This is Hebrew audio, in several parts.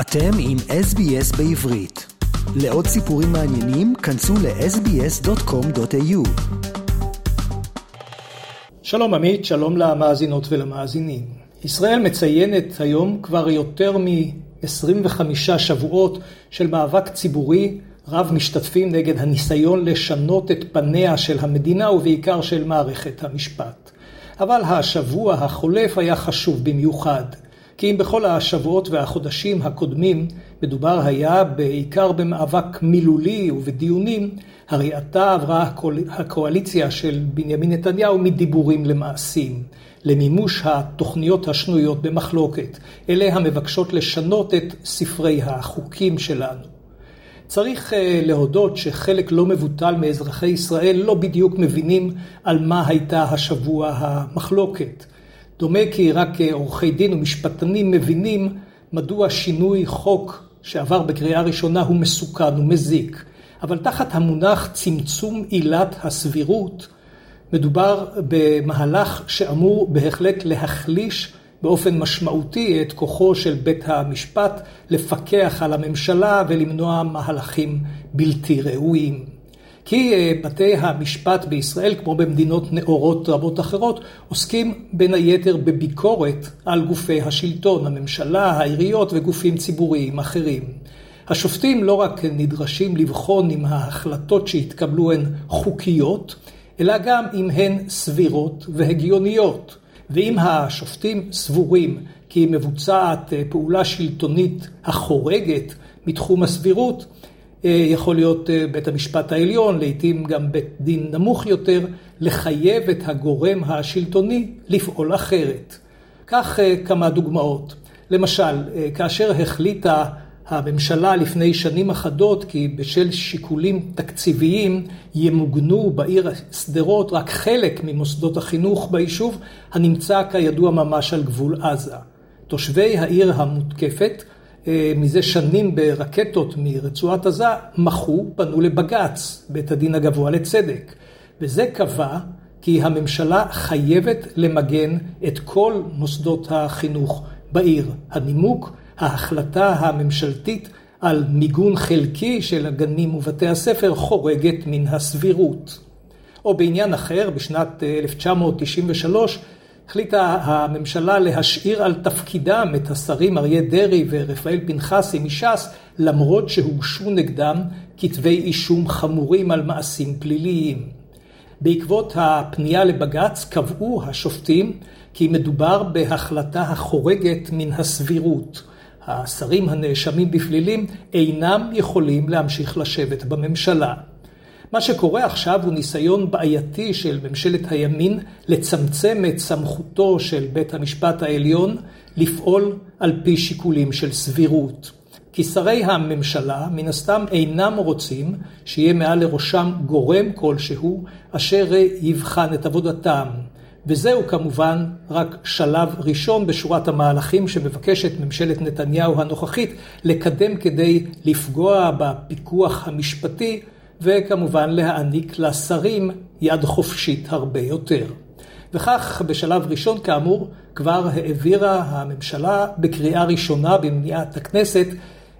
אתם עם SBS בעברית. לעוד סיפורים מעניינים, כנסו ל-sbs.com.au. שלום עמית, שלום למאזינות ולמאזינים. ישראל מציינת היום כבר יותר מ-25 שבועות של מאבק ציבורי רב משתתפים נגד הניסיון לשנות את פניה של המדינה ובעיקר של מערכת המשפט. אבל השבוע החולף היה חשוב במיוחד. כי אם בכל השבועות והחודשים הקודמים מדובר היה בעיקר במאבק מילולי ובדיונים, הרי עתה עברה הקואליציה של בנימין נתניהו מדיבורים למעשים, למימוש התוכניות השנויות במחלוקת, אלה המבקשות לשנות את ספרי החוקים שלנו. צריך אה, להודות שחלק לא מבוטל מאזרחי ישראל לא בדיוק מבינים על מה הייתה השבוע המחלוקת. דומה כי רק עורכי דין ומשפטנים מבינים מדוע שינוי חוק שעבר בקריאה ראשונה הוא מסוכן ומזיק. אבל תחת המונח צמצום עילת הסבירות, מדובר במהלך שאמור בהחלט להחליש באופן משמעותי את כוחו של בית המשפט לפקח על הממשלה ולמנוע מהלכים בלתי ראויים. כי אה, בתי המשפט בישראל, כמו במדינות נאורות רבות אחרות, עוסקים בין היתר בביקורת על גופי השלטון, הממשלה, העיריות וגופים ציבוריים אחרים. השופטים לא רק נדרשים לבחון אם ההחלטות שהתקבלו הן חוקיות, אלא גם אם הן סבירות והגיוניות. ואם השופטים סבורים כי מבוצעת אה, פעולה שלטונית החורגת מתחום הסבירות, יכול להיות אה, בית המשפט העליון, לעתים גם בית דין נמוך יותר, לחייב את הגורם השלטוני לפעול אחרת. כך אה, כמה דוגמאות. למשל, כאשר החליטה הממשלה לפני שנים אחדות כי בשל שיקולים תקציביים ימוגנו בעיר שדרות רק חלק ממוסדות החינוך ביישוב הנמצא כידוע ממש על גבול עזה. תושבי העיר המותקפת אה, מזה שנים ברקטות מרצועת עזה, מחו, פנו לבג"ץ, בית הדין הגבוה לצדק. וזה קבע כי הממשלה חייבת למגן את כל מוסדות החינוך בעיר. הנימוק, ההחלטה הממשלתית על מיגון חלקי של הגנים ובתי הספר חורגת מן הסבירות. או בעניין אחר, בשנת 1993, החליטה הממשלה להשאיר על תפקידם את השרים אריה דרעי ורפאל פנחסי מש"ס, למרות שהוגשו נגדם כתבי אישום חמורים על מעשים פליליים. בעקבות הפנייה לבג"ץ קבעו השופטים כי מדובר בהחלטה החורגת מן הסבירות. השרים הנאשמים בפלילים אינם יכולים להמשיך לשבת בממשלה. מה שקורה עכשיו הוא ניסיון בעייתי של ממשלת הימין לצמצם את סמכותו של בית המשפט העליון לפעול על פי שיקולים של סבירות. כי שרי הממשלה מן הסתם אינם רוצים שיהיה מעל לראשם גורם כלשהו אשר יבחן את עבודתם. וזהו כמובן רק שלב ראשון בשורת המהלכים שמבקשת ממשלת נתניהו הנוכחית לקדם כדי לפגוע בפיקוח המשפטי וכמובן להעניק לשרים יד חופשית הרבה יותר. וכך בשלב ראשון כאמור כבר העבירה הממשלה בקריאה ראשונה במניעת הכנסת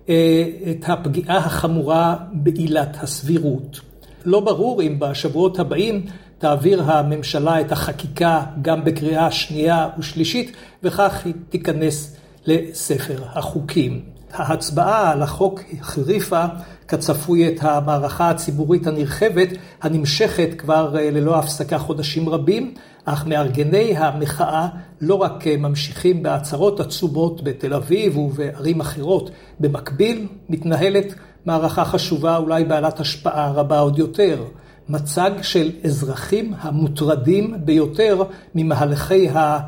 אה, את הפגיעה החמורה בעילת הסבירות. לא ברור אם בשבועות הבאים תעביר הממשלה את החקיקה גם בקריאה שנייה ושלישית וכך היא תיכנס לספר החוקים. ההצבעה על החוק החריפה כצפוי את המערכה הציבורית הנרחבת הנמשכת כבר אה, ללא הפסקה חודשים רבים, אך מארגני המחאה לא רק אה, ממשיכים בהצהרות עצומות בתל אביב ובערים אחרות, במקביל מתנהלת מערכה חשובה אולי בעלת השפעה רבה עוד יותר. מצג של אזרחים המוטרדים ביותר ממהלכי ה...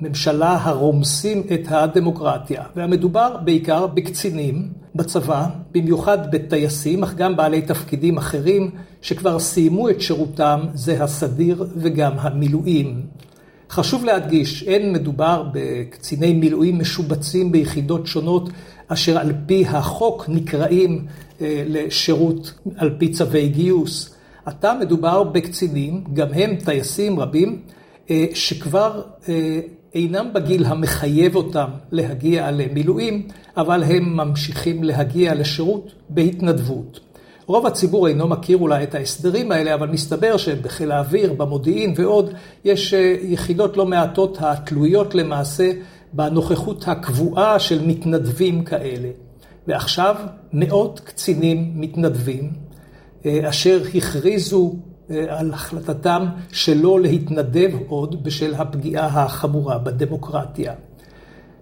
ממשלה הרומסים את הדמוקרטיה, והמדובר בעיקר בקצינים בצבא, במיוחד בטייסים, אך גם בעלי תפקידים אחרים שכבר סיימו את שירותם, זה הסדיר וגם המילואים. חשוב להדגיש, אין מדובר בקציני מילואים משובצים ביחידות שונות אשר על פי החוק נקראים אה, לשירות על פי צווי גיוס. עתה מדובר בקצינים, גם הם טייסים רבים, אה, שכבר אה, אינם בגיל המחייב אותם להגיע למילואים, אבל הם ממשיכים להגיע לשירות בהתנדבות. רוב הציבור אינו מכיר אולי את ההסדרים האלה, אבל מסתבר שבחיל האוויר, במודיעין ועוד, יש אה, יחידות לא מעטות התלויות למעשה בנוכחות הקבועה של מתנדבים כאלה. ועכשיו מאות קצינים מתנדבים, אה, אשר הכריזו על החלטתם שלא להתנדב עוד בשל הפגיעה החמורה בדמוקרטיה.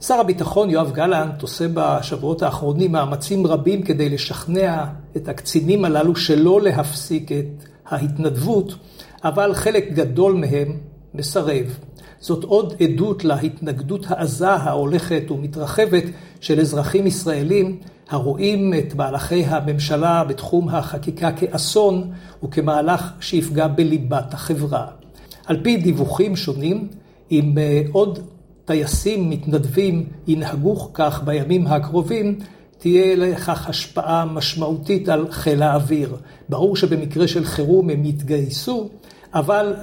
שר הביטחון יואב גלנט עושה בשבועות האחרונים מאמצים רבים כדי לשכנע את הקצינים הללו שלא להפסיק את ההתנדבות, אבל חלק גדול מהם מסרב. זאת עוד עדות להתנגדות העזה ההולכת ומתרחבת של אזרחים ישראלים הרואים את מהלכי הממשלה בתחום החקיקה כאסון וכמהלך שיפגע בליבת החברה. על פי דיווחים שונים, אם אה, עוד טייסים מתנדבים ינהגו כך בימים הקרובים, תהיה לכך השפעה משמעותית על חיל האוויר. ברור שבמקרה של חירום הם יתגייסו, אבל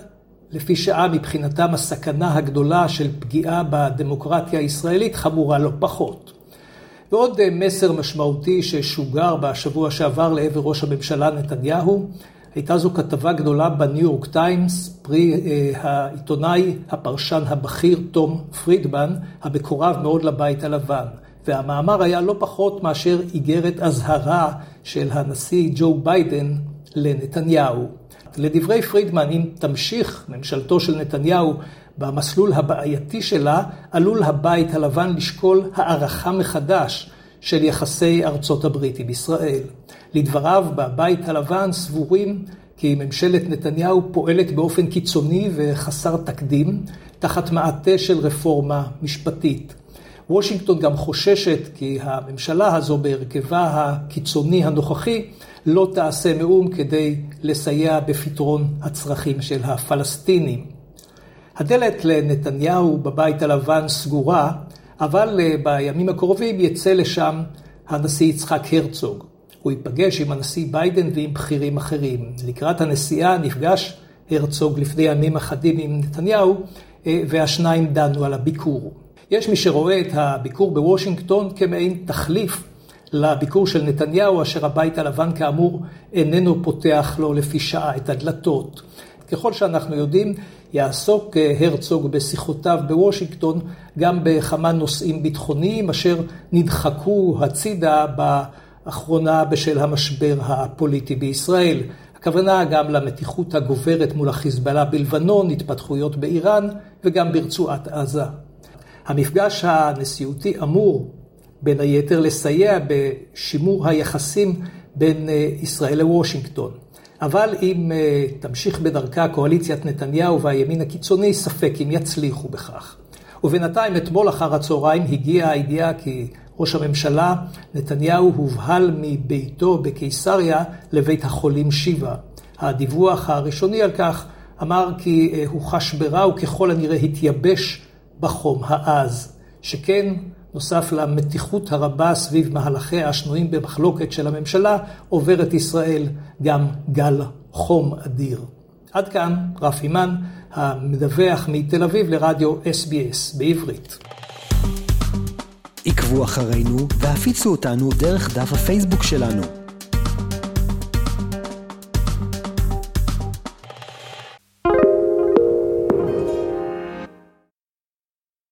לפי שעה מבחינתם הסכנה הגדולה של פגיעה בדמוקרטיה הישראלית חמורה לא פחות. ועוד אה, מסר משמעותי ששוגר בשבוע שעבר לעבר ראש הממשלה נתניהו, הייתה זו כתבה גדולה בניו יורק טיימס, פרי אה, העיתונאי, הפרשן הבכיר תום פרידמן, המקורב מאוד לבית הלבן. והמאמר היה לא פחות מאשר איגרת אזהרה של הנשיא ג'ו ביידן לנתניהו. לדברי פרידמן, אם תמשיך ממשלתו של נתניהו במסלול הבעייתי שלה, עלול הבית הלבן לשקול הערכה מחדש של יחסי ארצות הברית עם ישראל. לדבריו, בבית הלבן סבורים כי ממשלת נתניהו פועלת באופן קיצוני וחסר תקדים, תחת מעטה של רפורמה משפטית. וושינגטון גם חוששת כי הממשלה הזו בהרכבה הקיצוני הנוכחי לא תעשה מאום כדי לסייע בפתרון הצרכים של הפלסטינים. הדלת לנתניהו בבית הלבן סגורה, אבל אה, בימים הקרובים יצא לשם הנשיא יצחק הרצוג. הוא ייפגש עם הנשיא ביידן ועם בכירים אחרים. לקראת הנסיעה נפגש הרצוג לפני ימים אחדים עם נתניהו, אה, והשניים דנו על הביקור. יש מי שרואה את הביקור בוושינגטון כמעין תחליף לביקור של נתניהו, אשר הבית הלבן כאמור איננו פותח לו לפי שעה את הדלתות. ככל שאנחנו יודעים, יעסוק אה, הרצוג בשיחותיו בוושינגטון גם בכמה נושאים ביטחוניים אשר נדחקו הצידה באחרונה בשל המשבר הפוליטי בישראל. הכוונה גם למתיחות הגוברת מול החיזבאללה בלבנון, התפתחויות באיראן וגם ברצועת עזה. המפגש הנשיאותי אמור בין היתר לסייע בשימור היחסים בין אה, ישראל לוושינגטון. אבל אם אה, תמשיך בדרכה קואליציית נתניהו והימין הקיצוני, ספק אם יצליחו בכך. ובינתיים אתמול אחר הצהריים הגיעה הידיעה כי ראש הממשלה נתניהו הובהל מביתו בקיסריה לבית החולים שיבא. הדיווח הראשוני על כך אמר כי אה, הוא חש ברע וככל הנראה התייבש בחום העז. שכן נוסף למתיחות הרבה סביב מהלכיה השנויים במחלוקת של הממשלה, עוברת ישראל גם גל חום אדיר. עד כאן רפי מן, המדווח מתל אביב לרדיו SBS בעברית. עקבו אחרינו והפיצו אותנו דרך דף הפייסבוק שלנו.